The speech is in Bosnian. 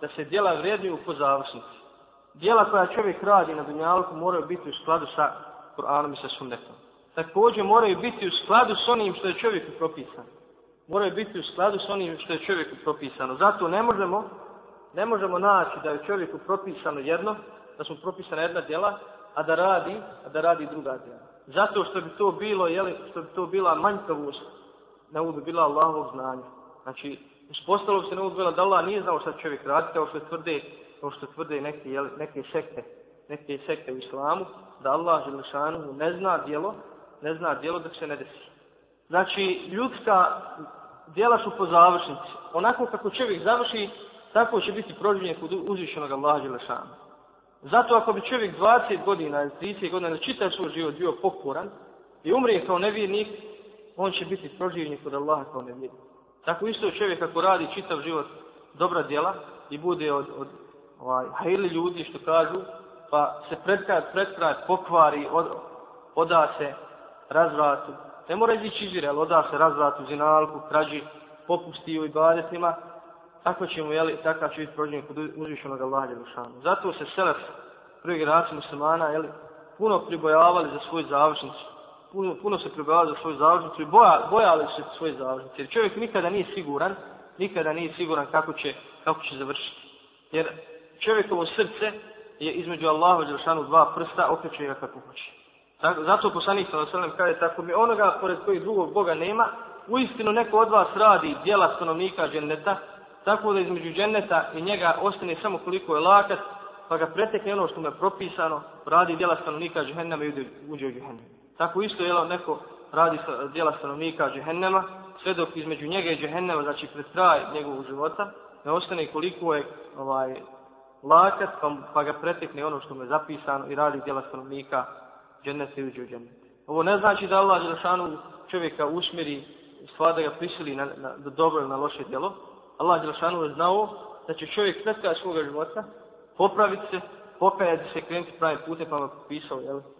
da se djela vrijednju po završnici. Djela koja čovjek radi na dunjalku moraju biti u skladu sa Kur'anom i sa sunnetom. Također moraju biti u skladu s onim što je čovjeku propisano. Moraju biti u skladu s onim što je čovjeku propisano. Zato ne možemo, ne možemo naći da je čovjeku propisano jedno, da su propisana jedna djela, a da radi, a da radi druga djela. Zato što bi to bilo, jeli, što bi to bila manjkavost ne bi bila Allahovog znanja. Znači, bi se neuzbila da Allah nije znao šta čovjek radi, kao što tvrde, što tvrde neke, neke sekte, neke sekte u islamu, da Allah Želešanu ne zna djelo, ne zna djelo dok se ne desi. Znači, ljudska djela su po završnici. Onako kako čovjek završi, tako će biti prođenje kod uzvišenog Allaha Želešanu. Zato ako bi čovjek 20 godina, 30 godina, čitav svoj život bio pokoran i umrije kao nevjernik, on će biti proživljen kod Allaha kao nevjernik. Tako isto čovjek ako radi čitav život dobra djela i bude od, od ovaj, hajli ljudi što kažu, pa se pretkrat, pretkrat pokvari, od, oda se razvratu. Ne mora izići izvira, ali oda se razvratu, zinalku, krađi, popusti u ibadetima, tako će mu, jeli, takav će biti prođenje kod uzvišenog Allaha Zato se selef prvi generacija muslimana, puno pribojavali za svoju završnicu puno, puno se za svoju završnicu i boja, bojali se svoje zavržnice. Jer čovjek nikada nije siguran, nikada nije siguran kako će, kako će završiti. Jer čovjekovo srce je između Allaha i dva prsta, okreće ga kako hoće. Zato poslanik sallallahu kaže tako mi onoga pored kojih drugog Boga nema, uistinu neko od vas radi djela stanovnika dženneta, tako da između dženneta i njega ostane samo koliko je lakat, pa ga pretekne ono što mu je propisano, radi djela stanovnika džehennama i uđe u tako isto je neko radi djela stanovnika džehennema, sve dok između njega i džehennema, znači pred kraj njegovog života, ne ostane koliko je ovaj, lakat, pa, pa, ga pretekne ono što mu je zapisano i radi djela stanovnika džennete i uđe u Ovo ne znači da Allah Đelšanu čovjeka usmjeri stvar da ga prisili na, na, na dobro ili na loše djelo. Allah Đelšanu je znao da će čovjek pred kraj svoga života popraviti se, pokajati se, krenuti pravim putem, pa mu jel?